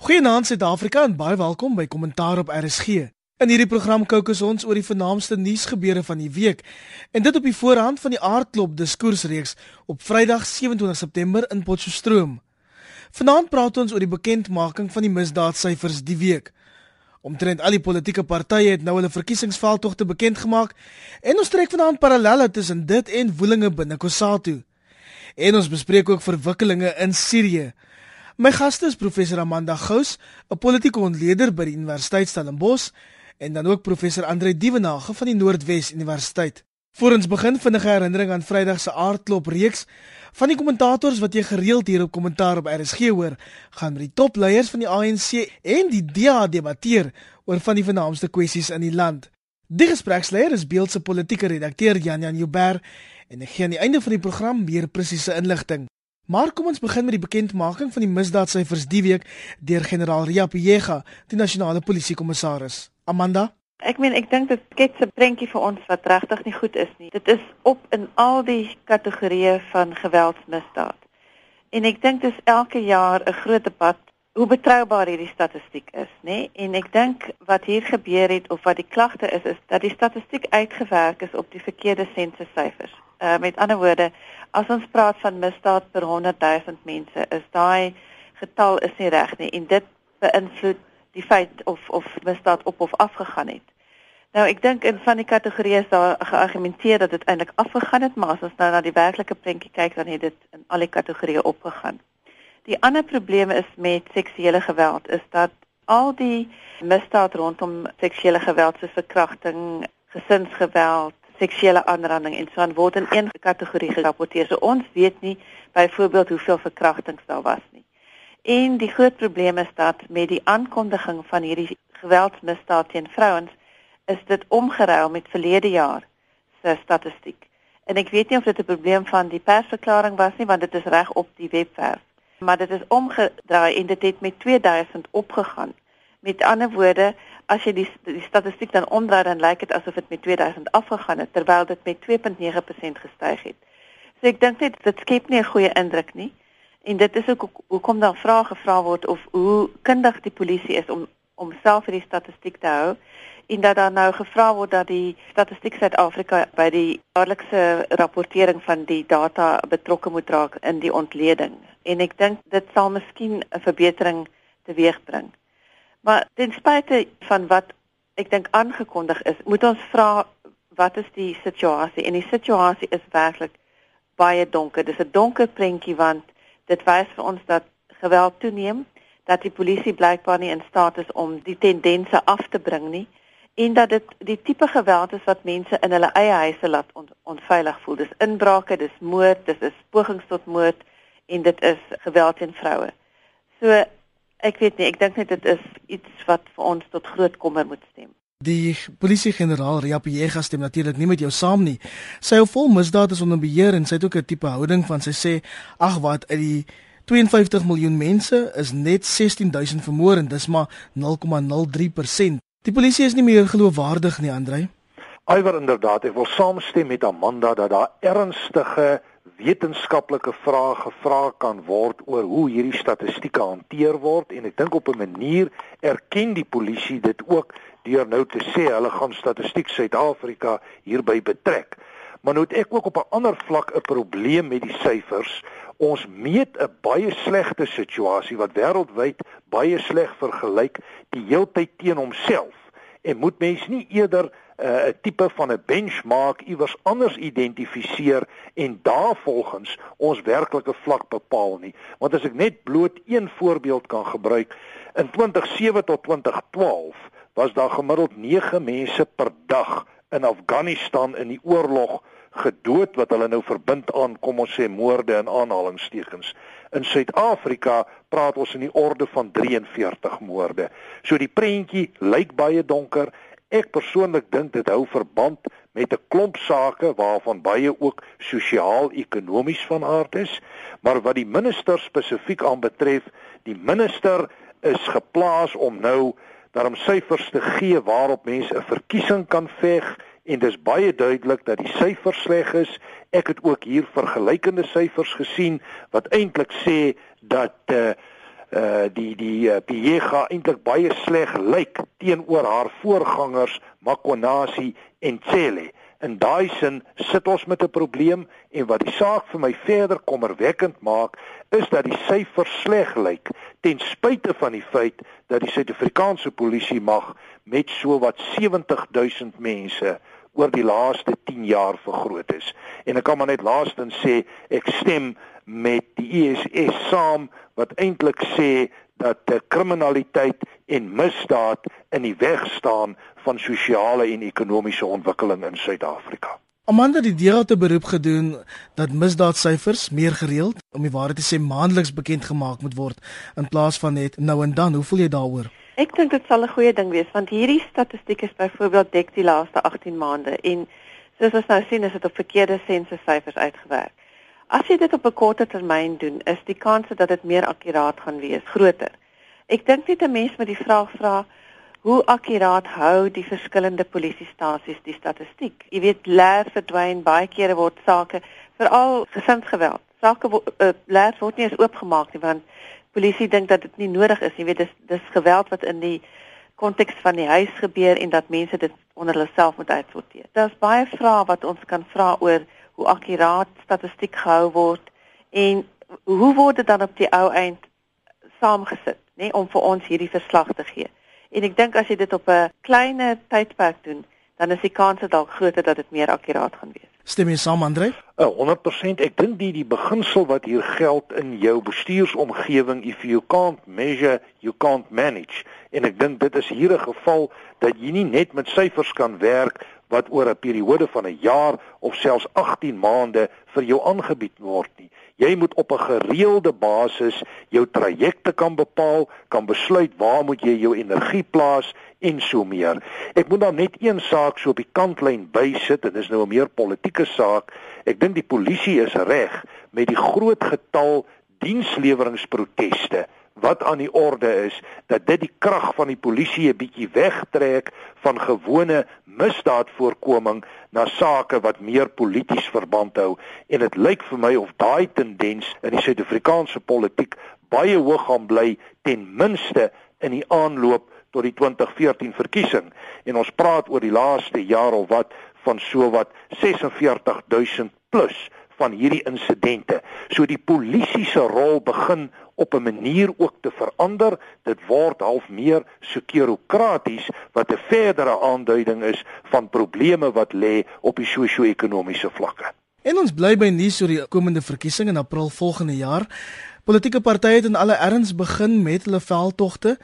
Goeienaand Suid-Afrika en baie welkom by Kommentaar op RSG. In hierdie program kookus ons oor die vernaamste nuusgebeure van die week en dit op die voorhand van die Aardklop diskoersreeks op Vrydag 27 September in Potchefstroom. Vanaand praat ons oor die bekendmaking van die misdaadsyfers die week. Omtrent al die politieke partye het nou hulle verkiesingsveldtogte bekend gemaak en ons trek vanaand parallelle tussen dit en woelinge binne Kusatu. En ons bespreek ook verwikkelinge in Sirië. My gaste is professor Amanda Gous, 'n politieke ontleder by die Universiteit Stellenbosch en dan ook professor Andre Dievenage van die Noordwes Universiteit. Voorens begin vinnige herinnering aan Vrydag se aardklop reeks van die kommentators wat jy gereeld hier op kommentaar op RSG hoor, gaan met die topleiers van die ANC en die DA debatteer oor van die vernaamste kwessies in die land. Die gespreksleier is beeldse politieke redakteur Jan Jan Joubert en ek gee aan die einde van die program meer presiese inligting. Maar kom ons begin met die bekendmaking van die misdaadsyfers die week deur generaal Ria Pejega, die nasionale polisiekommissaris. Amanda Ek meen ek dink dit skets 'n prentjie vir ons wat regtig nie goed is nie. Dit is op in al die kategorieë van geweldsmisdaad. En ek dink dis elke jaar 'n groot debat hoe betroubaar hierdie statistiek is, nê? En ek dink wat hier gebeur het of wat die klagte is is dat die statistiek uitgewerk is op die verkeerde sensussyfers. Uh met ander woorde, as ons praat van misdaad per 100 000 mense, is daai getal is nie reg nie en dit beïnvloed die feit of of misdaad op of af gegaan het. Nou ek dink in van die kategorieë is daar geargumenteer dat dit eintlik afgegaan het, maar as ons nou na die werklike prentjie kyk, dan het dit in al die kategorieë opgegaan. Die ander probleem is met seksuele geweld is dat al die misdaad rondom seksuele geweld soos verkrachting, gesinsgeweld, seksuele aanranding en so aan word in een kategorie gerapporteer. So ons weet nie byvoorbeeld hoeveel verkrachtings daar was nie. En die groot probleem is dat met die aankondiging van hierdie geweldsmisdaad teen vrouens is dit omgeruil met verlede jaar se statistiek. En ek weet nie of dit 'n probleem van die persverklaring was nie want dit is reg op die webwerf. Maar dit is omgedraai en dit het met 2000 opgegaan. Met ander woorde, as jy die die statistiek dan omdraai dan lyk dit asof dit met 2000 afgegaan het terwyl dit met 2.9% gestyg het. So ek dink net dit skep nie 'n goeie indruk nie. En dit is ook hoekom daar vrae gevra word of hoe kundig die polisie is om om self hierdie statistiek te hou en dat daar nou gevra word dat die statistiek Suid-Afrika by die jaarlikse rapportering van die data betrokke moet raak in die ontleding. En ek dink dit sal miskien 'n verbetering teweegbring. Maar ten spyte van wat ek dink aangekondig is, moet ons vra wat is die situasie? En die situasie is werklik baie donker. Dis 'n donker prentjie want dit wys vir ons dat geweld toeneem, dat die polisie blykbaar nie in staat is om die tendense af te bring nie en dat dit die tipe geweld is wat mense in hulle eie huise laat on, onveilig voel. Dis inbrake, dis moord, dis is pogings tot moord en dit is geweld teen vroue. So Ek weet nie, ek dink net dit is iets wat vir ons tot groot kommer moet stem. Die polisiegeneraal Riapieega stem natuurlik nie met jou saam nie. Sy hou vol misdaad is onder beheer en sy het ook 'n tipe houding van sy sê, "Ag wat uit die 52 miljoen mense is net 16000 vermoor en dis maar 0,03%. Die polisie is nie meer geloofwaardig nie, Andrei." Iwer inderdaad, ek wil saamstem met Amanda dat daar ernstige wetenskaplike vrae gevra kan word oor hoe hierdie statistieke hanteer word en ek dink op 'n manier erken die polisie dit ook deur nou te sê hulle gaan statistiek Suid-Afrika hierby betrek. Maar nou het ek ook op 'n ander vlak 'n probleem met die syfers. Ons meet 'n baie slegte situasie wat wêreldwyd baie sleg vergelyk die heeltyd teen homself. En moet mens nie eerder 'n uh, tipe van 'n benchmark iewers anders identifiseer en daarvolgens ons werklike vlak bepaal nie. Want as ek net bloot een voorbeeld kan gebruik, in 2007 tot 2012 was daar gemiddeld 9 mense per dag in Afghanistan in die oorlog gedood wat hulle nou verbind aan kom ons sê moorde en aanhalingstekens. In Suid-Afrika praat ons in die orde van 43 moorde. So die prentjie lyk baie donker Ek persoonlik dink dit hou verband met 'n klomp sake waarvan baie ook sosiaal-ekonomies van aard is, maar wat die minister spesifiek aanbetref, die minister is geplaas om nou daarom syfers te gee waarop mense 'n verkiesing kan veg en dis baie duidelik dat die syfers sleg is. Ek het ook hier vergelykende syfers gesien wat eintlik sê dat uh, uh die die uh, Piega eintlik baie sleg lyk teenoor haar voorgangers Makonasi en Cele. In daai sin sit ons met 'n probleem en wat die saak vir my verder kommerwekkend maak, is dat die syfers sleg lyk ten spyte van die feit dat die Suid-Afrikaanse polisie mag met so wat 70000 mense oor die laaste 10 jaar vergroot is. En ek kan maar net laastens sê ek stem met die ESS saam wat eintlik sê dat die kriminaliteit en misdaad in die weg staan van sosiale en ekonomiese ontwikkeling in Suid-Afrika. Amanda die het 'n beroep gedoen dat misdaadsyfers meer gereeld om die waarheid te sê maandeliks bekend gemaak moet word in plaas van net nou en dan. Hoe voel jy daaroor? Ek dink dit sal 'n goeie ding wees want hierdie statistiek is byvoorbeeld dek die laaste 18 maande en soos ons nou sien is dit op verkeerde sensussyfers uitgewerk. As jy dit op 'n korter termyn doen, is die kans dat dit meer akkuraat gaan wees groter. Ek dink net 'n mens moet die vraag vra hoe akkuraat hou die verskillende polisiestasies die statistiek. Jy weet, leer verdwyn baie kere word sake veral gesinsgeweld. Sake word uh, leer word nie eens oopgemaak nie want polisie dink dat dit nie nodig is. Jy weet, dis dis geweld wat in die konteks van die huis gebeur en dat mense dit onder hulle self moet uitsorteer. Daar's baie vrae wat ons kan vra oor hoe akkuraat statistiek gehou word en hoe word dit dan op die ou eind saamgesit, nê, om vir ons hierdie verslag te gee. En ek dink as jy dit op 'n kleiner tydperk doen, dan is die kans dalk groter dat dit meer akkuraat gaan wees. Stem jy saam, Andre? 100%. Ek dink die die beginsel wat hier geld in jou bestuursomgewing, if you can't measure, you can't manage. En ek dink dit is hier 'n geval dat jy nie net met syfers kan werk wat oor 'n periode van 'n jaar of selfs 18 maande vir jou aangebied word nie. Jy moet op 'n gereelde basis jou trajecte kan bepaal, kan besluit waar moet jy jou energie plaas en so meer. Ek moet dan net een saak so op die kantlyn bysit en dis nou 'n meer politieke saak. Ek dink die polisie is reg met die groot getal diensleweringproteste wat aan die orde is dat dit die krag van die polisie 'n bietjie wegtrek van gewone misdaadvoorkoming na sake wat meer polities verband hou en dit lyk vir my of daai tendens in die Suid-Afrikaanse politiek baie hoog gaan bly ten minste in die aanloop tot die 2014 verkiesing en ons praat oor die laaste jaar of wat van so wat 46000 plus van hierdie insidente. So die polisie se rol begin op 'n manier ook te verander. Dit word half meer sekurokraties wat 'n verdere aanduiding is van probleme wat lê op die sosio-ekonomiese vlakke. En ons bly by nuus oor die komende verkiesing in April volgende jaar. Politieke partye het in alle erns begin met hulle veldtogte.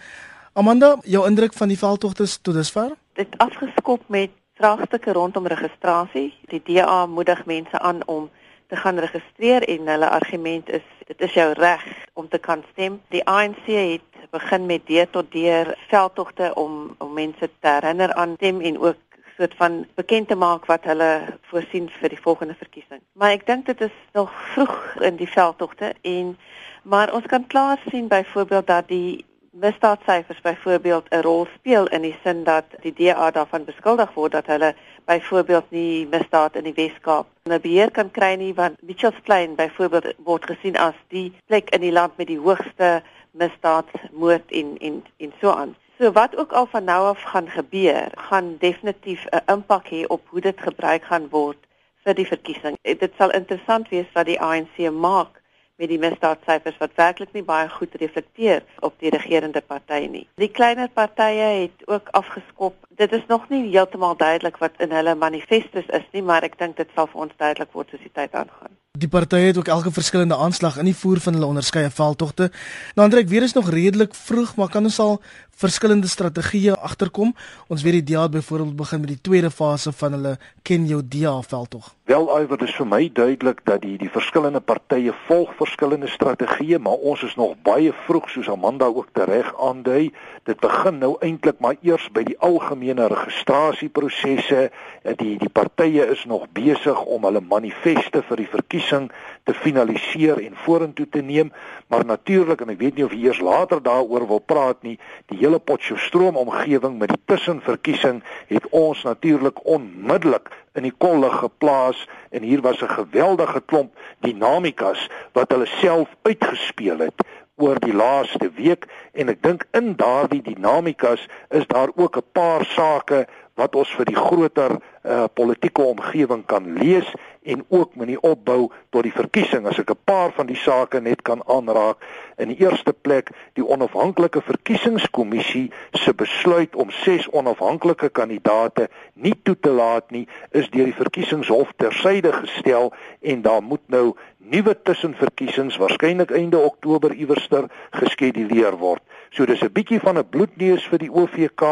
Amanda, jou indruk van die veldtogte tot dusver? Dit afgeskop met vraagstukke rondom registrasie. Die DA moedig mense aan om te gaan registreer en hulle argument is dit is jou reg om te kan stem. Die ANC het begin met deur tot deur veldtogte om om mense te herinner aan stem en ook soort van bekend te maak wat hulle voorsien vir die volgende verkiesing. Maar ek dink dit is nog vroeg in die veldtogte en maar ons kan klaar sien byvoorbeeld dat die misdaadsyfers byvoorbeeld 'n rol speel in die sin dat die DA daarvan beskuldig word dat hulle byvoorbeeld nie misdaad in die Wes-Kaap 'n beheer kan kry nie want Mitchells Plain byvoorbeeld word gesien as die plek in die land met die hoogste misdaadmoord en en en so aan. So wat ook al van nou af gaan gebeur, gaan definitief 'n impak hê op hoe dit gebruik gaan word vir die verkiesing. Dit sal interessant wees wat die ANC maak met die misdaadsyfers wat werklik nie baie goed reflekteer op die regerende party nie. Die kleiner partye het ook afgeskop. Dit is nog nie heeltemal duidelik wat in hulle manifestos is nie, maar ek dink dit sal vir ons duidelik word soos die tyd aangaan. Die partye het ook elke verskillende aanslag in die voer van hulle onderskeie veldtogte. Nou Andreek, weer is nog redelik vroeg, maar kan ons al verskillende strategieë agterkom? Ons weet die DA het byvoorbeeld begin met die tweede fase van hulle Ken jou DA veldtog. Wel iwer dis vir my duidelik dat die die verskillende partye volg verskillende strategieë, maar ons is nog baie vroeg soos Amanda ook tereg aandui. Dit begin nou eintlik maar eers by die algemene registrasieprosesse. Die die partye is nog besig om hulle manifeste vir die verkiesing te finaliseer en vorentoe te neem, maar natuurlik en ek weet nie of jy eers later daaroor wil praat nie, die hele Potchefstroom omgewing met die tussenverkiesing het ons natuurlik onmiddellik in die kolle geplaas en hier was 'n geweldige klomp dinamikas wat hulle self uitgespeel het oor die laaste week en ek dink in daardie dinamikas is daar ook 'n paar sake wat ons vir die groter uh, politieke omgewing kan lees en ook met die opbou tot die verkiesing as ek 'n paar van die sake net kan aanraak in die eerste plek die onafhanklike verkiesingskommissie se besluit om ses onafhanklike kandidate nie toe te laat nie is deur die verkiesingshof tersyde gestel en daar moet nou nuwe tussenverkiesings waarskynlik einde Oktober iewerster geskeduleer word. So dis 'n bietjie van 'n bloedneus vir die OVK.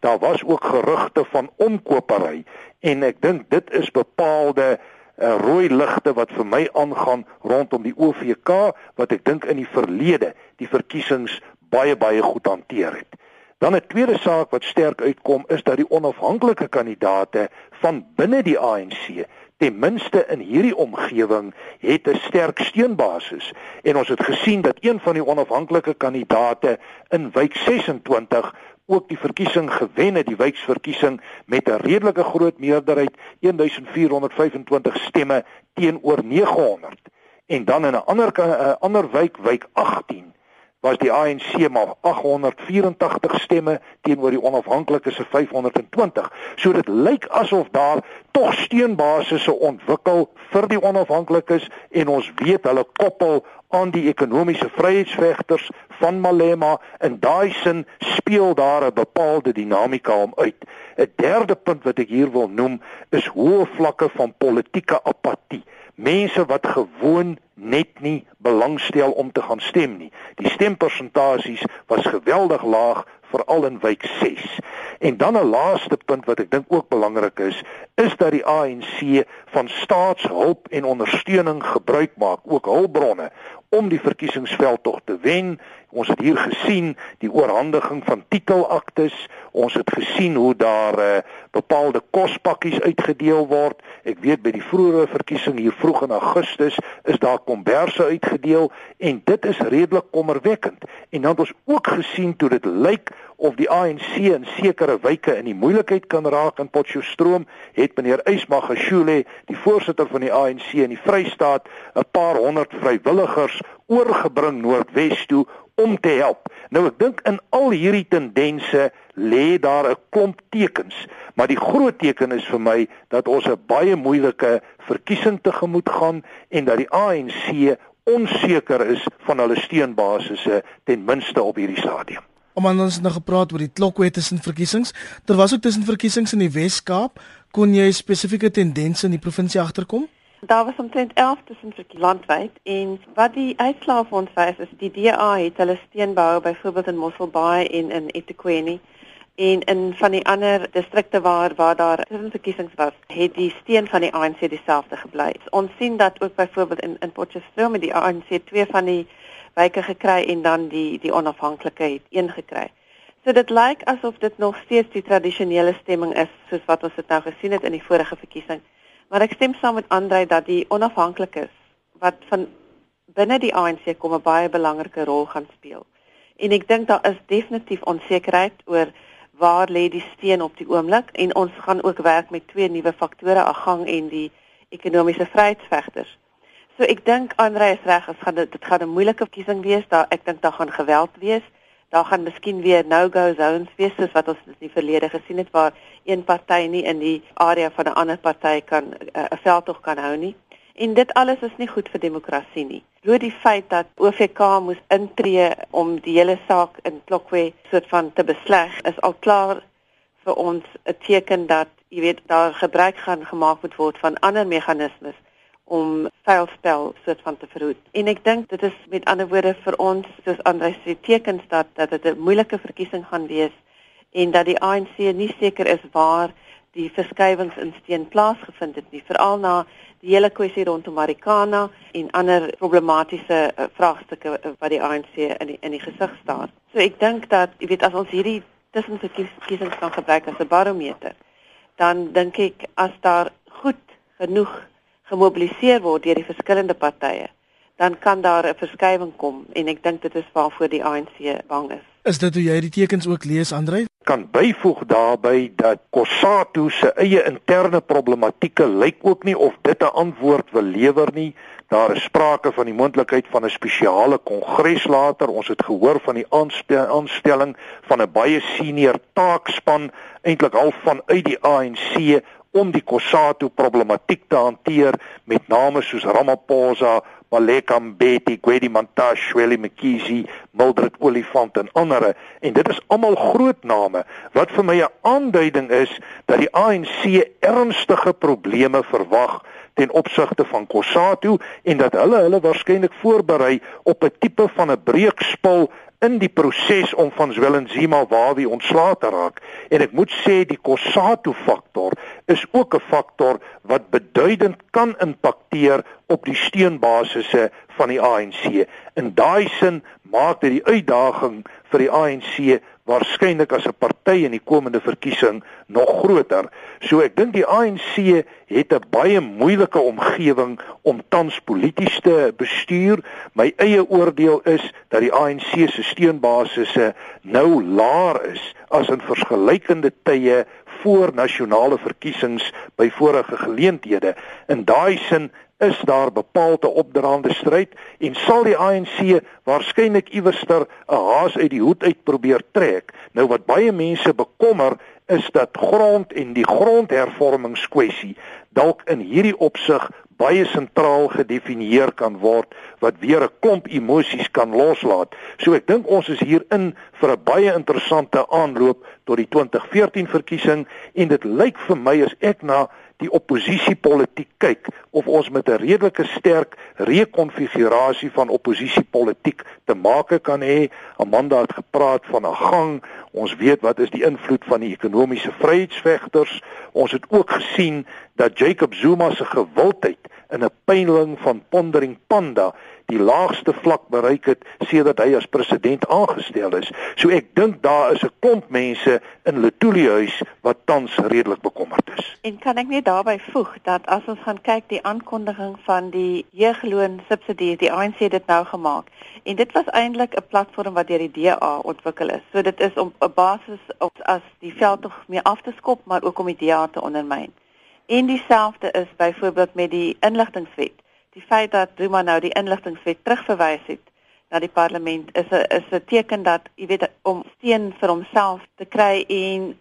Daar was ook gerugte van omkopery en ek dink dit is bepaalde uh, rooi ligte wat vir my aangaan rondom die OVK wat ek dink in die verlede die verkiesings baie baie goed hanteer het. Dan 'n tweede saak wat sterk uitkom is dat die onafhanklike kandidaate van binne die ANC ten minste in hierdie omgewing het 'n sterk steunbasis. En ons het gesien dat een van die onafhanklike kandidate in wijk 26 ook die verkiesing gewen het die wijksverkiesing met 'n redelike groot meerderheid 1425 stemme teenoor 900 en dan in 'n ander 'n ander wijk wijk 18 was die ANC maar 884 stemme teenoor die onafhanklikes se 520. So dit lyk asof daar tog steunbasisse ontwikkel vir die onafhanklikes en ons weet hulle koppel aan die ekonomiese vryheidsvegters van Malema en daai sin speel daar 'n bepaalde dinamika om uit. 'n Derde punt wat ek hier wil noem is hoë vlakke van politieke apatie mense wat gewoon net nie belangstel om te gaan stem nie. Die stempersentasies was geweldig laag veral in wijk 6. En dan 'n laaste punt wat ek dink ook belangrik is, is dat die ANC van staatshulp en ondersteuning gebruik maak, ook hulpbronne om die verkiesingsveld tog te wen. Ons het hier gesien die oorhandiging van titelaktes. Ons het gesien hoe daar uh, bepaalde kospakkies uitgedeel word. Ek weet by die vroeë verkiesing hier vroeg in Augustus is daar komberse uitgedeel en dit is redelik kommerwekkend. En dan het ons ook gesien toe dit lyk of die ANC in sekere wyke in die moeilikheid kan raak in Potchefstroom, het meneer Ysmagashule, die voorsitter van die ANC in die Vrystaat, 'n paar honderd vrywilligers oorgebring Noordwes toe om te help. Nou ek dink in al hierdie tendense lê daar 'n klomp tekens, maar die groot teken is vir my dat ons 'n baie moeilike verkiesing tegemoet gaan en dat die ANC onseker is van hulle steunbasisse ten minste op hierdie stadium. Om aan ons nou gepraat oor die klokwet tussen verkiesings. Daar was ook tussen verkiesings in die Wes-Kaap. Kon jy spesifieke tendense in die provinsie agterkom? Daar was omtrent 11 tussen landwyd en wat die uitslae vir ons wys is die DA het hulle steenbou byvoorbeeld in Mossel Bay en in eThekwini en in van die ander distrikte waar waar daar verkiesings was, het die steen van die ANC dieselfde gebly. Ons sien dat ook byvoorbeeld in in Potchefstroom met die ANC twee van die wyke gekry en dan die die onafhanklike het een gekry. So dit lyk asof dit nog steeds die tradisionele stemming is soos wat ons dit nou gesien het in die vorige verkiesing. Maar ek stem saam met Andrei dat die onafhanklikes wat van binne die ANC kom 'n baie belangrike rol gaan speel. En ek dink daar is definitief onsekerheid oor waar lê die steen op die oomblik en ons gaan ook werk met twee nuwe faktore, agang en die ekonomiese vryheidsvegters. So ek dink Andrei is reg, dit gaan dit gaan 'n moeilike verkiesing wees. Daar ek dink daar gaan geweld wees daar gaan miskien weer no-go zones wees soos wat ons in die verlede gesien het waar een party nie in die area van 'n ander party kan eh, 'n uh, veldtog kan hou nie. En dit alles is nie goed vir demokrasie nie. Bloot die feit dat OVK moes intree om die hele saak in Klokwe soort van te besleg is al klaar vir ons 'n teken dat jy weet daar gebruik gaan gemaak moet word van ander meganismes om vuilspel soort van te verhoed. En ek dink dit is met ander woorde vir ons soos Andre sê tekens dat dat dit 'n moeilike verkiesing gaan wees en dat die ANC nie seker is waar die verskywings in steen plaasgevind het nie, veral na die hele kwessie rondom Marikana en ander problematiese uh, vraagstukke uh, wat die ANC in die, in die gesig staar. So ek dink dat jy weet as ons hierdie tussenverkiesings kan gebruik as 'n barometer, dan dink ek as daar goed genoeg gemobiliseer word deur die verskillende partye, dan kan daar 'n verskywing kom en ek dink dit is waarvoor die ANC bang is. Is dit hoe jy die tekens ook lees, Andrej? kan byvoeg daarbey dat Kossatu se eie interne problematieke lyk ook nie of dit 'n antwoord wil lewer nie. Daar is sprake van die moontlikheid van 'n spesiale kongres later. Ons het gehoor van die aanstelling van 'n baie senior taakspan eintlik al vanuit die ANC om die Kossatu problematiek te hanteer met name soos Ramaphosa, Maleka Mbeki, Gwedi Mantashe, Shweli Mkhize, Mildred Olifant en ander en dit is almal groot name wat vir my 'n aanduiding is dat die ANC ernstige probleme verwag ten opsigte van Kossatu en dat hulle hulle waarskynlik voorberei op 'n tipe van 'n breekspil in die proses om van Zwelenzima Wawi ontslae te raak en ek moet sê die Kossatu faktor is ook 'n faktor wat beduidend kan impakteer op die steunbasisse van die ANC. In daai sin maak dit die uitdaging vir die ANC waarskynlik as 'n party in die komende verkiesing nog groter. So ek dink die ANC het 'n baie moeilike omgewing om tans polities te bestuur. My eie oordeel is dat die ANC se steunbasisse nou laer is as in vergelykende tye voor nasionale verkiesings by vorige geleenthede. In daai sin is daar bepaalde opdraande stryd en sal die ANC waarskynlik iewerster 'n haas uit die hoed uit probeer trek. Nou wat baie mense bekommer is dat grond en die grondhervormingskwessie dalk in hierdie opsig baie sentraal gedefinieer kan word wat weer 'n klomp emosies kan loslaat. So ek dink ons is hier in vir 'n baie interessante aanloop tot die 2014 verkiesing en dit lyk vir my as ek na die oppositiepolitiek kyk of ons met 'n redelike sterk rekonfigurasie van oppositiepolitiek te make kan hê. Amanda het gepraat van 'n gang. Ons weet wat is die invloed van die ekonomiese vryheidsvegters. Ons het ook gesien dat Jacob Zuma se gewildheid in 'n peiling van Pondering Panda die laagste vlak bereik het sedert hy as president aangestel is. So ek dink daar is 'n klomp mense in Letuli huis wat tans redelik bekommerd is. En kan ek net daarbey voeg dat as ons gaan kyk die aankondiging van die jeugloon subsidie, die ANC het dit nou gemaak. En dit was eintlik 'n platform wat deur die DA ontwikkel is. So dit is om 'n basis op as die veld tog meer af te skop, maar ook om die DA te ondermyn. En dieselfde is byvoorbeeld met die inligtingwet die feit dat Zuma nou die inligtingwet terugverwys het na die parlement is 'n is 'n teken dat jy weet om steun vir homself te kry en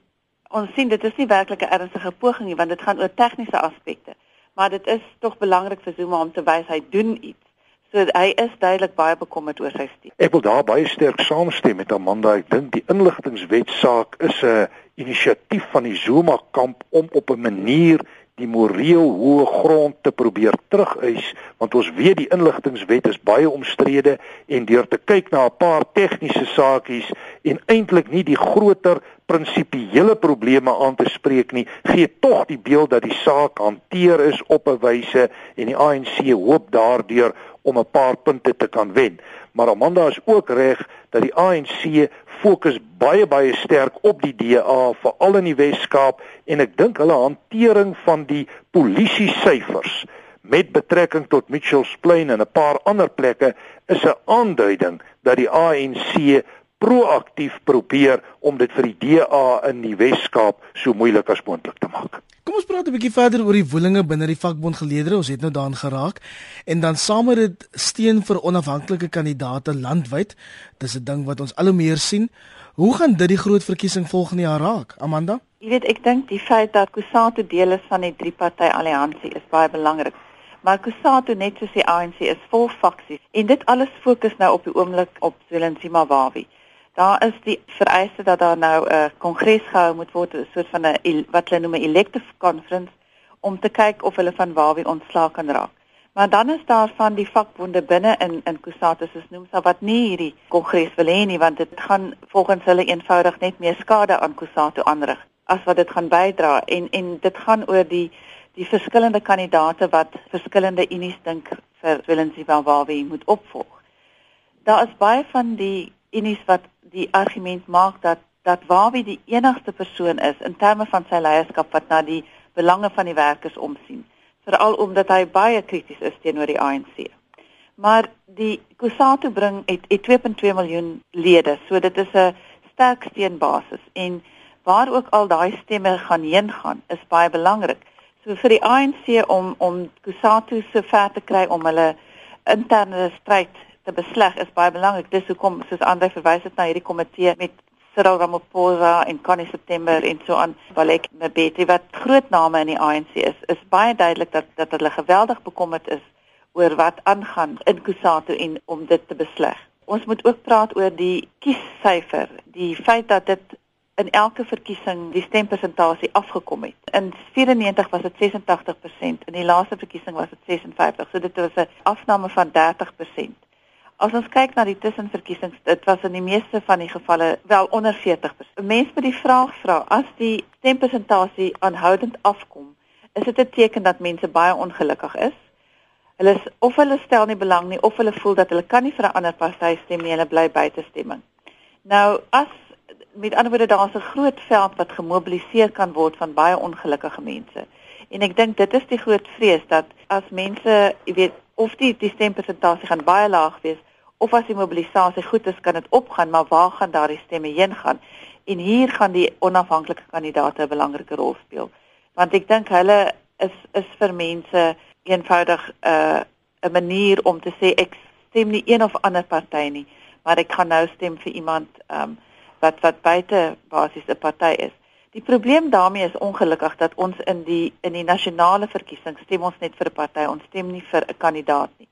ons sien dit is nie werklik 'n ernstige poging nie want dit gaan oor tegniese aspekte. Maar dit is tog belangrik vir Zuma om te wys hy doen iets. So hy is duidelik baie bekommerd oor sy steun. Ek wil daar baie sterk saamstem met Amanda. Ek dink die inligtingwet saak is 'n inisiatief van die Zuma kamp om op 'n manier die moreel hoë grond te probeer terugeis want ons weet die inligtingwet is baie omstrede en deur te kyk na 'n paar tegniese saakies en eintlik nie die groter prinsipiële probleme aan te spreek nie gee tog die beeld dat die saak hanteer is op 'n wyse en die ANC hoop daardeur om 'n paar punte te kan wen maar Amanda is ook reg dat die ANC fokus baie baie sterk op die DA veral in die Wes-Kaap en ek dink hulle hantering van die polisie syfers met betrekking tot Mitchells Plain en 'n paar ander plekke is 'n aanduiding dat die ANC proaktief probeer om dit vir die DA in die Wes-Kaap so moeilik as moontlik te maak. Kom ons praat 'n bietjie verder oor die woelinge binne die vakbondgeleedere. Ons het nou daaraan geraak. En dan saam met dit steun vir onafhanklike kandidaate landwyd. Dis 'n ding wat ons al hoe meer sien. Hoe gaan dit die groot verkiesing volgende jaar raak, Amanda? Jy weet, ek dink die feit dat Kusatu deel is van die drie-party alliansie is baie belangrik. Maar Kusatu net soos die ANC is vol faksies en dit alles fokus nou op die oomblik op Zwelensima Wawi. Daar is die vereiste dat daar nou 'n kongres gehou moet word, 'n soort van 'n wat hulle noem 'n elective conference om te kyk of hulle van waar wie ontslae kan raak. Maar dan is daar van die vakbonde binne in in Kusatu soos noem sa wat nie hierdie kongres wil hê nie want dit gaan volgens hulle eenvoudig net meer skade aan Kusatu aanrig as wat dit gaan bydra en en dit gaan oor die die verskillende kandidate wat verskillende unies dink vir Willemsie van waar wie moet opvolg. Daar is baie van die unies wat die argument maak dat dat Wawie die enigste persoon is in terme van sy leierskap wat na die belange van die werkers omsien, veral omdat hy baie krities is teenoor die ANC. Maar die Kusatu bring het, het 2.2 miljoen lede, so dit is 'n sterk steunbasis en waar ook al daai stemme gaan heen gaan, is baie belangrik. So vir die ANC om om Kusatu se ver te kry om hulle interne stryd te besleg is baie belangrik. Dis hoekom soos Andre verwys het na hierdie komitee met Cyril Ramaphosa en Connie September en so aan Balek Mbete wat groot name in die ANC is, is baie duidelik dat dat hulle geweldig bekommerd is oor wat aangaan in Kusatu en om dit te besleg. Ons moet ook praat oor die kiessyfer, die feit dat dit in elke verkiesing die stempersentasie afgekom het. In 94 was dit 86%, in die laaste verkiesing was dit 56%, so dit was 'n afname van 30%. As ons kyk na die tussenverkiesings, dit was in die meeste van die gevalle wel onder 40%. Mense met die vraag vra, as die stempersentasie aanhoudend afkom, is dit 'n teken dat mense baie ongelukkig is? Hulle is, of hulle stel nie belang nie of hulle voel dat hulle kan nie vir 'n ander party stem nie, hulle bly buite stemming. Nou, as met ander woorde daar's 'n groot veld wat gemobiliseer kan word van baie ongelukkige mense. En ek dink dit is die groot vrees dat as mense, jy weet, of die die stempersentasie gaan baie laag wees of as die mobilisasie goed is, kan dit opgaan, maar waar gaan daardie stemme heen gaan? En hier gaan die onafhanklike kandidaate 'n belangrike rol speel. Want ek dink hulle is is vir mense eenvoudig 'n uh, 'n manier om te sê ek stem nie een of ander party nie, maar ek gaan nou stem vir iemand um, wat wat buite basies 'n party is. Die probleem daarmee is ongelukkig dat ons in die in die nasionale verkiesing stem ons net vir 'n party, ons stem nie vir 'n kandidaat nie.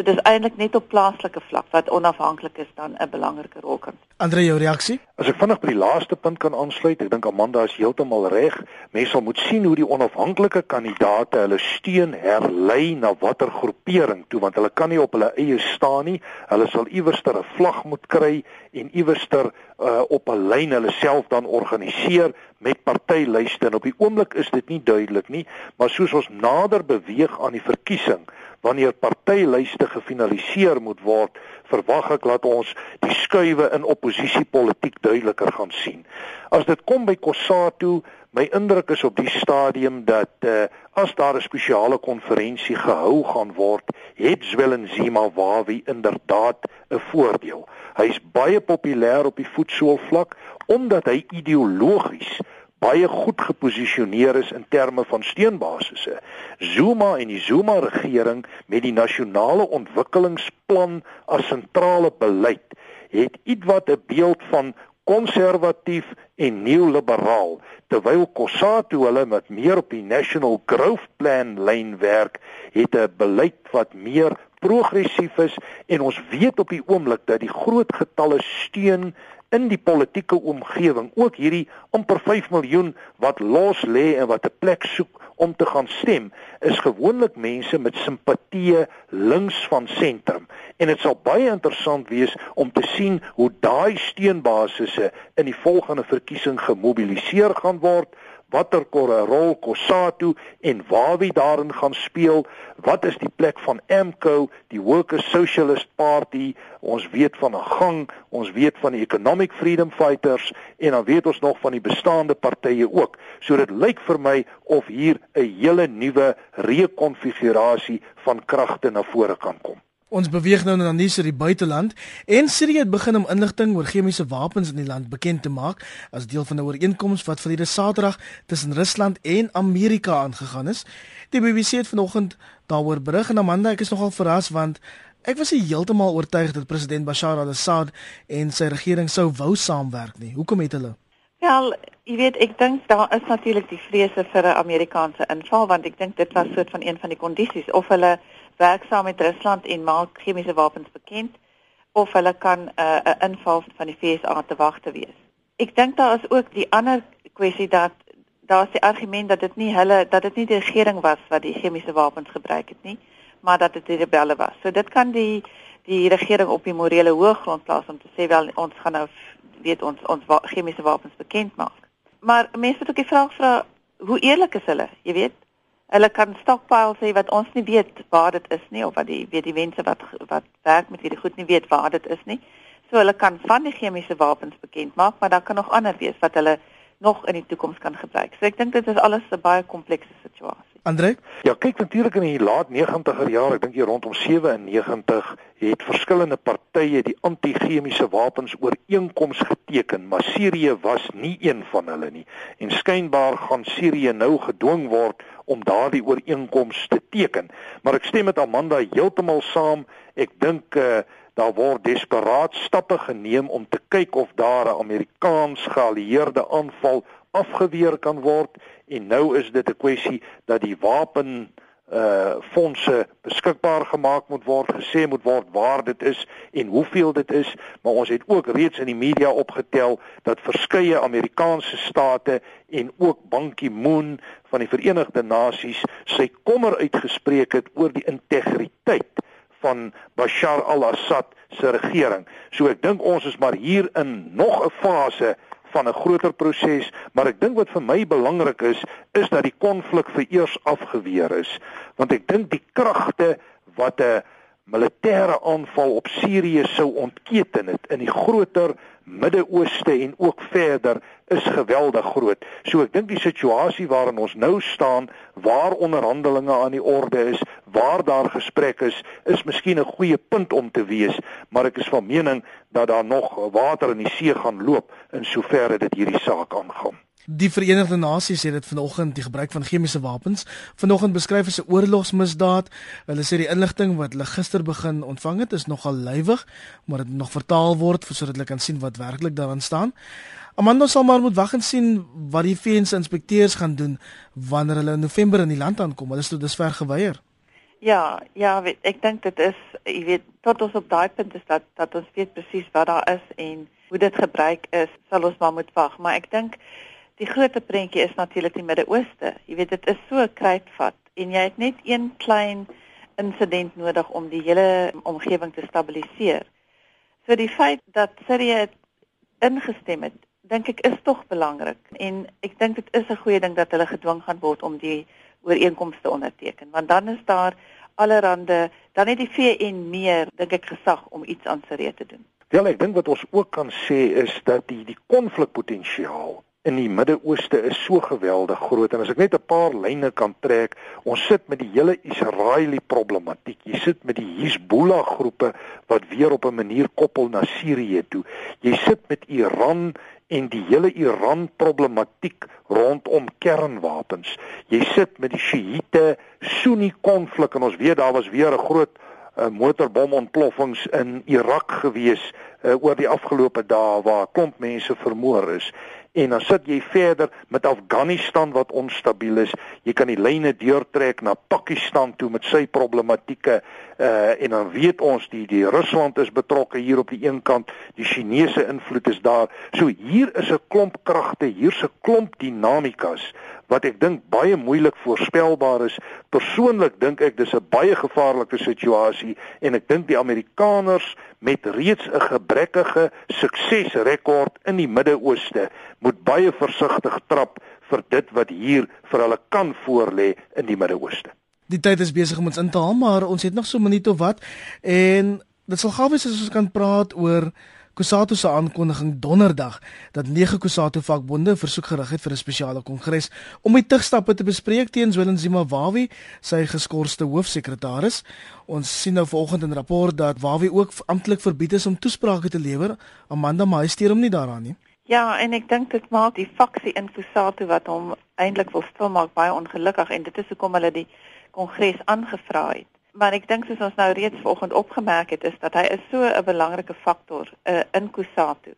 So dis eintlik net op plaaslike vlak wat onafhanklik is dan 'n belangrike rol kan. Andre jou reaksie? As ek vinnig by die laaste punt kan aansluit, ek dink Amanda is heeltemal reg. Mense sal moet sien hoe die onafhanklike kandidaate hulle steun herlei na watter groepering toe want hulle kan nie op hulle eie staan nie. Hulle sal iewerster 'n vlag moet kry en iewerster uh, op 'n lyn hulle self dan organiseer met partylyste. En op die oomblik is dit nie duidelik nie, maar soos ons nader beweeg aan die verkiesing wanneer partylyste gefinaliseer moet word, verwag ek dat ons die skuwe in oppositiepolitiek duideliker gaan sien. As dit kom by Kossatu, my indruk is op die stadium dat uh, as daar 'n spesiale konferensie gehou gaan word, het Zwelenzima Wawi inderdaad 'n voordeel. Hy's baie populêr op die voetsoolvlak omdat hy ideologies baie goed geposisioneer is in terme van steunbasisse. Zuma en die Zuma regering met die nasionale ontwikkelingsplan as sentrale beleid het ietwat 'n beeld van konservatief en neoliberaal terwyl Kossatu hulle met meer op die National Growth Plan lyn werk het 'n beleid wat meer progressief is en ons weet op die oomblik dat die groot getalle steun in die politieke omgewing ook hierdie amper 5 miljoen wat los lê en wat 'n plek soek om te gaan stem is gewoonlik mense met simpatieë links van sentrum. En dit sal baie interessant wees om te sien hoe daai steunbasisse in die volgende verkiesing gemobiliseer gaan word watter rol Kossatu en waar wie daarin gaan speel, wat is die plek van AMCO, die Workers Socialist Party, ons weet van 'n gang, ons weet van die Economic Freedom Fighters en dan weet ons nog van die bestaande partye ook. So dit lyk vir my of hier 'n hele nuwe rekonfigurasie van kragte na vore kan kom. Ons beweeg nou na nuus uit die buiteland en Sirië het begin om inligting oor chemiese wapens in die land bekend te maak as deel van 'n ooreenkoms wat verlede Saterdag tussen Rusland en Amerika aangegaan is. Die BBC het vanoggend daaroor berig en Amanda, ek is nogal verras want ek was heeltemal oortuig dat president Bashar al-Assad en sy regering sou wou saamwerk nie. Hoekom het hulle? Wel, jy weet, ek dink daar is natuurlik die vrese vir 'n Amerikaanse inval want ek dink dit was soort van een van die kondisies of hulle werk saam met Rusland en maak chemiese wapens bekend of hulle kan 'n uh, 'n inval van die VSA te wag te wees. Ek dink daar is ook die ander kwessie dat daar's die argument dat dit nie hulle dat dit nie die regering was wat die chemiese wapens gebruik het nie, maar dat dit die rebelle was. So dit kan die die regering op die morele hoëgrond plaas om te sê wel ons gaan nou weet ons ons chemiese wapens bekend maak. Maar mense moet ook die vraag vra hoe eerlik is hulle? Jy weet, hulle kan stockpile sê wat ons nie weet waar dit is nie of wat die weet die mense wat wat werk met hierdie goed nie weet waar dit is nie. So hulle kan van die chemiese wapens bekend maak, maar daar kan nog ander wees wat hulle nog in die toekoms kan gebruik. So ek dink dit is alles 'n baie komplekse situasie. Andre? Ja, kyk natuurlik in die laat 90er jare, ek dink hier rondom 97 het verskillende partye die anti-chemiese wapens ooreenkoms geteken, maar Sirië was nie een van hulle nie. En skynbaar gaan Sirië nou gedwing word om daardie ooreenkoms te teken. Maar ek stem met Amanda heeltemal saam. Ek dink uh, daar word desperaat stappe geneem om te kyk of daar 'n Amerikaans geallieerde aanval afgeweer kan word en nou is dit 'n kwessie dat die wapen uh fondse beskikbaar gemaak moet word, gesê moet word waar dit is en hoeveel dit is, maar ons het ook reeds in die media opgetel dat verskeie Amerikaanse state en ook Ban Ki-moon van die Verenigde Nasies sy kommer uitgespreek het oor die integriteit van Bashar al-Assad se regering. So ek dink ons is maar hier in nog 'n fase van 'n groter proses, maar ek dink wat vir my belangrik is, is dat die konflik vereers afgeweer is, want ek dink die kragte wat 'n militêre aanval op Sirië sou ontketen het in die groter Midde-Ooste en ook verder is geweldig groot. So ek dink die situasie waarin ons nou staan, waar onderhandelinge aan die orde is, waar daar gesprek is, is miskien 'n goeie punt om te wees, maar ek is van mening dat daar nog water in die see gaan loop in soverre dit hierdie saak aangaan. Die Verenigde Nasies het dit vanoggend die gebruik van chemiese wapens vanoggend beskryf as 'n oorlogsmisdaad. Hulle sê die inligting wat hulle gister begin ontvang het is nogal lywig, maar dit moet nog vertaal word sodat hulle kan sien wat werklik daarin staan. Amanda sal maar moet wag en sien wat die VN se inspekteurs gaan doen wanneer hulle in November in die land aankom. Hulle is tot dusver geweier. Ja, ja, weet, ek dink dit is, jy weet, tot ons op daai punt is dat dat ons weet presies wat daar is en hoe dit gebruik is, sal ons maar moet wag, maar ek dink die groot prentjie is natuurlik die Midde-Ooste. Jy weet dit is so kruitvat en jy het net een klein insident nodig om die hele omgewing te stabiliseer. So die feit dat Sirië ingestem het, dink ek is tog belangrik en ek dink dit is 'n goeie ding dat hulle gedwing gaan word om die ooreenkomste onderteken want dan is daar allerhande dan het die VN meer dink ek gesag om iets aan Sirië te doen. Wel ek dink wat ons ook kan sê is dat die die konflikpotensiaal in die Midde-Ooste is so geweldig groot en as ek net 'n paar lyne kan trek, ons sit met die hele Israeliese problematiek. Jy sit met die Hezbollah groepe wat weer op 'n manier koppel na Sirië toe. Jy sit met Iran en die hele Iran problematiek rondom kernwapens. Jy sit met die Shiite Sunni konflik en ons weet daar was weer 'n groot uh, motorbomontploffings in Irak gewees uh, oor die afgelope dae waar klomp mense vermoor is en dan sit jy verder met Afghanistan wat onstabiel is. Jy kan die lyne deurtrek na Pakistan toe met sy problematieke uh en dan weet ons die die Rusland is betrokke hier op die een kant, die Chinese invloed is daar. So hier is 'n klomp kragte, hier's 'n klomp dinamikas wat ek dink baie moeilik voorspelbaar is. Persoonlik dink ek dis 'n baie gevaarlike situasie en ek dink die Amerikaners met reeds 'n gebrekkige suksesrekord in die Midde-Ooste moet baie versigtig trap vir dit wat hier vir hulle kan voorlê in die Midde-Ooste. Die tyd is besig om ons in te haal, maar ons het nog so 'n minuut of wat en dit sal gou wees as ons kan praat oor Kusatu se aankondiging donderdag dat nege Kusatu vakbonde versoek gerig het vir 'n spesiale kongres om die tigstappe te bespreek teen Willem Zimbabwe, sy geskorste hoofsekretaris. Ons sien nou vanoggend in 'n rapport dat Wawi ook amptelik verbied is om toesprake te lewer. Amanda hy steur hom nie daaraan nie. Ja, en ek dink dit maak die faksie in Kusatu wat hom eintlik wil stilmaak baie ongelukkig en dit is hoekom hulle die kongres aangevra het. Maar ek dink soos ons nou reeds vanoggend opgemerk het, is dat hy is so 'n belangrike faktor uh, in Kusatu.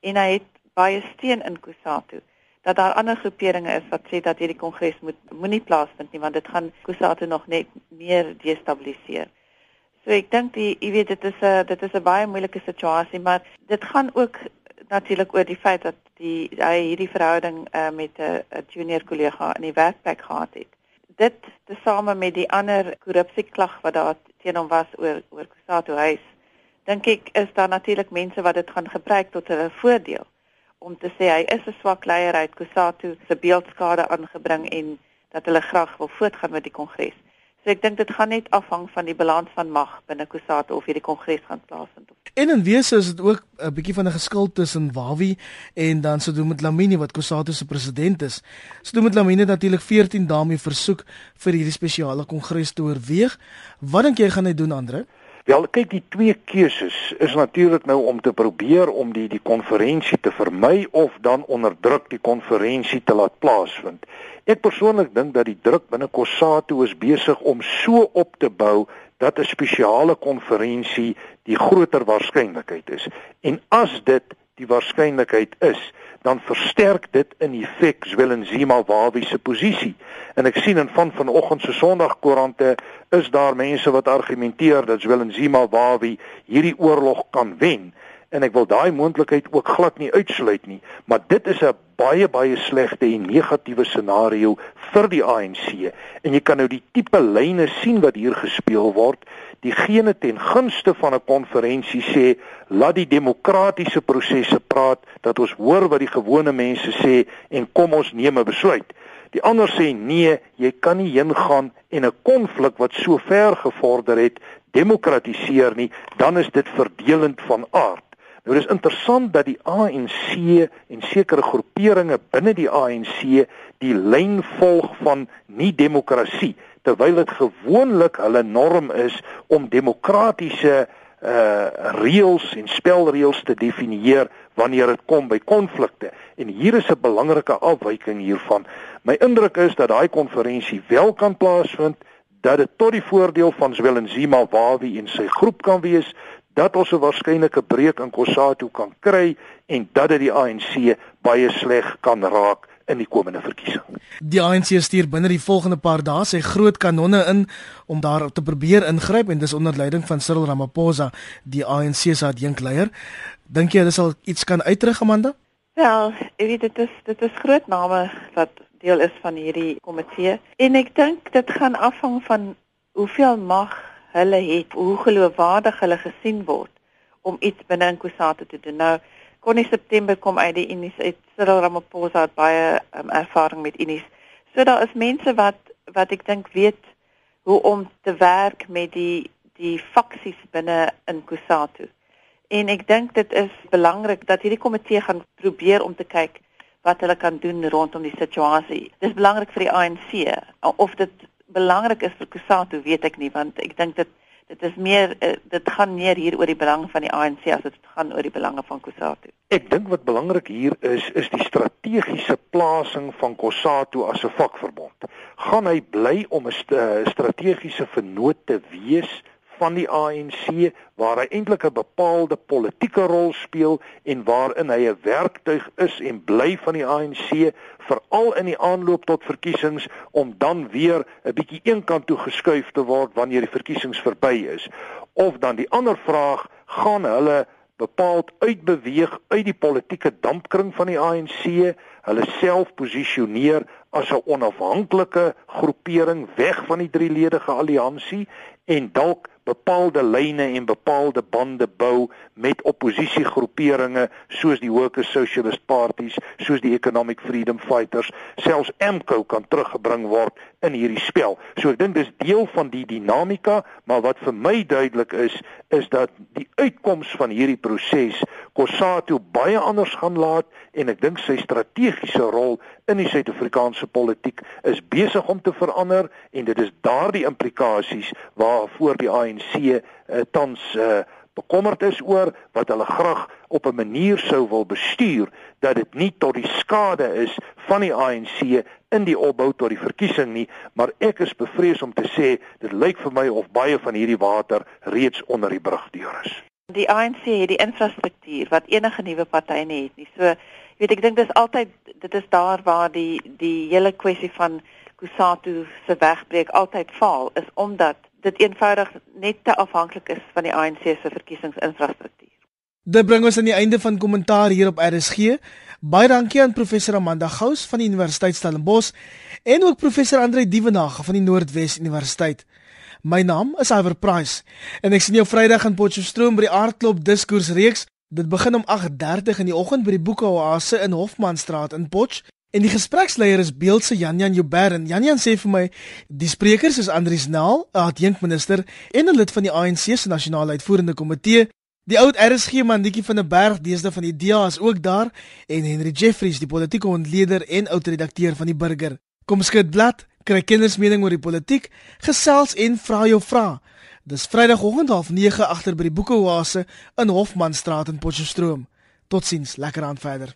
En hy het baie steun in Kusatu dat daar ander groeperinge is wat sê dat hierdie kongres moet moenie plaasvind nie want dit gaan Kusatu nog net meer destabiliseer. So ek dink die jy weet dit is 'n dit is 'n baie moeilike situasie, maar dit gaan ook natuurlik oor die feit dat die hy hierdie verhouding uh, met 'n junior kollega in die werkplek gehad het dit tesame met die ander korrupsieklag wat daar teen hom was oor oor Kusato huis dink ek is daar natuurlik mense wat dit gaan gebruik tot hulle voordeel om te sê hy is 'n swak leier uit Kusato se beeldskade aangebring en dat hulle graag wil voortgaan met die kongres. So ek dink dit gaan net afhang van die balans van mag binne Kusatu of hierdie kongres gaan plaasvind. En in wese is dit ook 'n bietjie van 'n geskil tussen Wawi en dan sou doen met Lamini wat Kusatu se president is. Sou doen met Lamini natuurlik 14 dae mee versoek vir hierdie spesiale kongres te oorweeg. Wat dink jy gaan hy doen, Andre? Wel, kyk, die twee keuses is natuurlik nou om te probeer om die die konferensie te vermy of dan onderdruk die konferensie te laat plaasvind. Ek persoonlik dink dat die druk binne Kossatu is besig om so op te bou dat 'n spesiale konferensie die groter waarskynlikheid is. En as dit die waarskynlikheid is, dan versterk dit in effek Zwelenzima Wawi se posisie. En ek sien in van vanoggend se Sondagkoerante is daar mense wat argumenteer dat Zwelenzima Wawi hierdie oorlog kan wen en ek wil daai moontlikheid ook glad nie uitsluit nie, maar dit is 'n baie baie slegte en negatiewe scenario vir die ANC. En jy kan nou die tipe lyne sien wat hier gespeel word diegene ten gunste van 'n konferensie sê laat die demokratiese prosesse praat dat ons hoor wat die gewone mense sê en kom ons neem 'n besluit. Die ander sê nee, jy kan nie heen gaan en 'n konflik wat so ver gevorder het demokratiseer nie, dan is dit verdelend van aard. Nou dis interessant dat die ANC en sekere groeperinge binne die ANC die lyn volg van nie demokrasie terwyl dit gewoonlik hulle norm is om demokratiese uh reëls en spelreëls te definieer wanneer dit kom by konflikte. En hier is 'n belangrike afwyking hiervan. My indruk is dat daai konferensie wel kan plaasvind, dat dit tot die voordeel van Zwelenzima Wawi en sy groep kan wees, dat ons 'n waarskynlike breek in Kossatu kan kry en dat dit die ANC baie sleg kan raak in die komende verkiesing. Die ANC stuur binne die volgende paar dae sy groot kanonne in om daar te probeer ingryp en dis onder leiding van Cyril Ramaphosa, die ANC se adjunkleier. Dink jy hulle sal iets kan uitrig Amanda? Wel, ek weet dit is dit is groot name wat deel is van hierdie komitee en ek dink dit gaan afhang van hoeveel mag hulle het, hoe geloofwaardig hulle gesien word om iets binne in Kusatu te doen. Nou kon in September kom uit die Unis uit Cyril Ramaphosa het baie um, ervaring met Unis. So daar is mense wat wat ek dink weet hoe om te werk met die die faksies binne in Kusatu. En ek dink dit is belangrik dat hierdie komitee gaan probeer om te kyk wat hulle kan doen rondom die situasie. Dis belangrik vir die ANC. Of dit belangrik is vir Kusatu, weet ek nie want ek dink dit dit is meer uh, dit gaan meer hier oor die belange van die ANC as dit gaan oor die belange van Kusatu. Ek dink wat belangrik hier is is die strategiese plasing van Kusatu as 'n vakverbond. Gaan hy bly om 'n st strategiese vennoot te wees van die ANC waar hy eintlik 'n bepaalde politieke rol speel en waarin hy 'n werktuig is en bly van die ANC veral in die aanloop tot verkiesings om dan weer 'n bietjie eenkant toe geskuif te word wanneer die verkiesings verby is. Of dan die ander vraag gaan hulle bepaald uitbeweeg uit die politieke dampkring van die ANC, hulle self posisioneer as 'n onafhanklike groepering weg van die drieledige alliansie en dalk bepaalde lyne en bepaalde bande bou met oppositiegroeperinge soos die Workers Socialist Parties, soos die Economic Freedom Fighters, selfs MKO kan teruggebring word in hierdie spel. So ek dink dis deel van die dinamika, maar wat vir my duidelik is, is dat die uitkoms van hierdie proses Kossatu baie anders gaan laat en ek dink sy strategiese rol in die Suid-Afrikaanse politiek is besig om te verander en dit is daardie implikasies waarvoor die ANC uh, tans uh, bekommerd is oor wat hulle graag op 'n manier sou wil bestuur dat dit nie tot die skade is van die ANC in die opbou tot die verkiesing nie, maar ek is bevrees om te sê dit lyk vir my of baie van hierdie water reeds onder die brug deur is. Die ANC het die infrastruktuur wat enige nuwe party nie het nie. So weet ek dink dis altyd dit is daar waar die die hele kwessie van Kusatu se wegbreek altyd faal is omdat dit eenvoudig net te afhanklik is van die ANC se verkiesingsinfrastruktuur. Dit bring ons aan die einde van kommentaar hier op RSG. Baie dankie aan professor Amanda Gous van die Universiteit Stellenbosch en ook professor Andre Dievenage van die Noordwes Universiteit. My naam is Iver Price en ek sien jou Vrydag in Potchefstroom by die Aardklop Diskurs reeks. Dit begin om 8:30 in die oggend by die Boeke Oase in Hofmanstraat in Potch En die gespreksleier is Beeldse Janjan Joubert en Janjan sê vir my die sprekers is Andrius Nel, 'n adjunkminister en 'n lid van die ANC se nasionale uitvoerende komitee. Die oud RSG mandjie van 'n berg deesde van die DA is ook daar en Henry Jeffries, die politieke ontleder en oud-redakteur van die Burger. Kom skud blad, kry kennismening oor die politiek, gesels en vra jou vrae. Dis Vrydagoggend half 9 agter by die Boekeoase in Hofmanstraat in Potchefstroom. Totsiens, lekker aan verder.